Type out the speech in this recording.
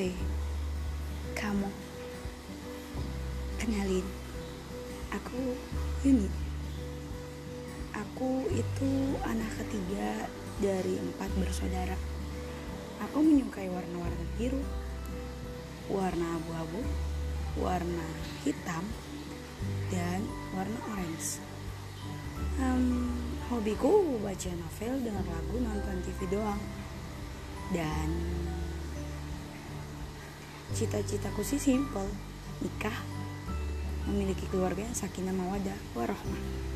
Hai, kamu. Kenalin, aku Yuni. Aku itu anak ketiga dari empat bersaudara. Aku menyukai warna-warna biru, warna abu-abu, warna hitam, dan warna orange. Um, hobiku baca novel dengan lagu nonton TV doang. Dan cita-citaku sih simple, nikah memiliki keluarga yang sakinah mawadah warahmah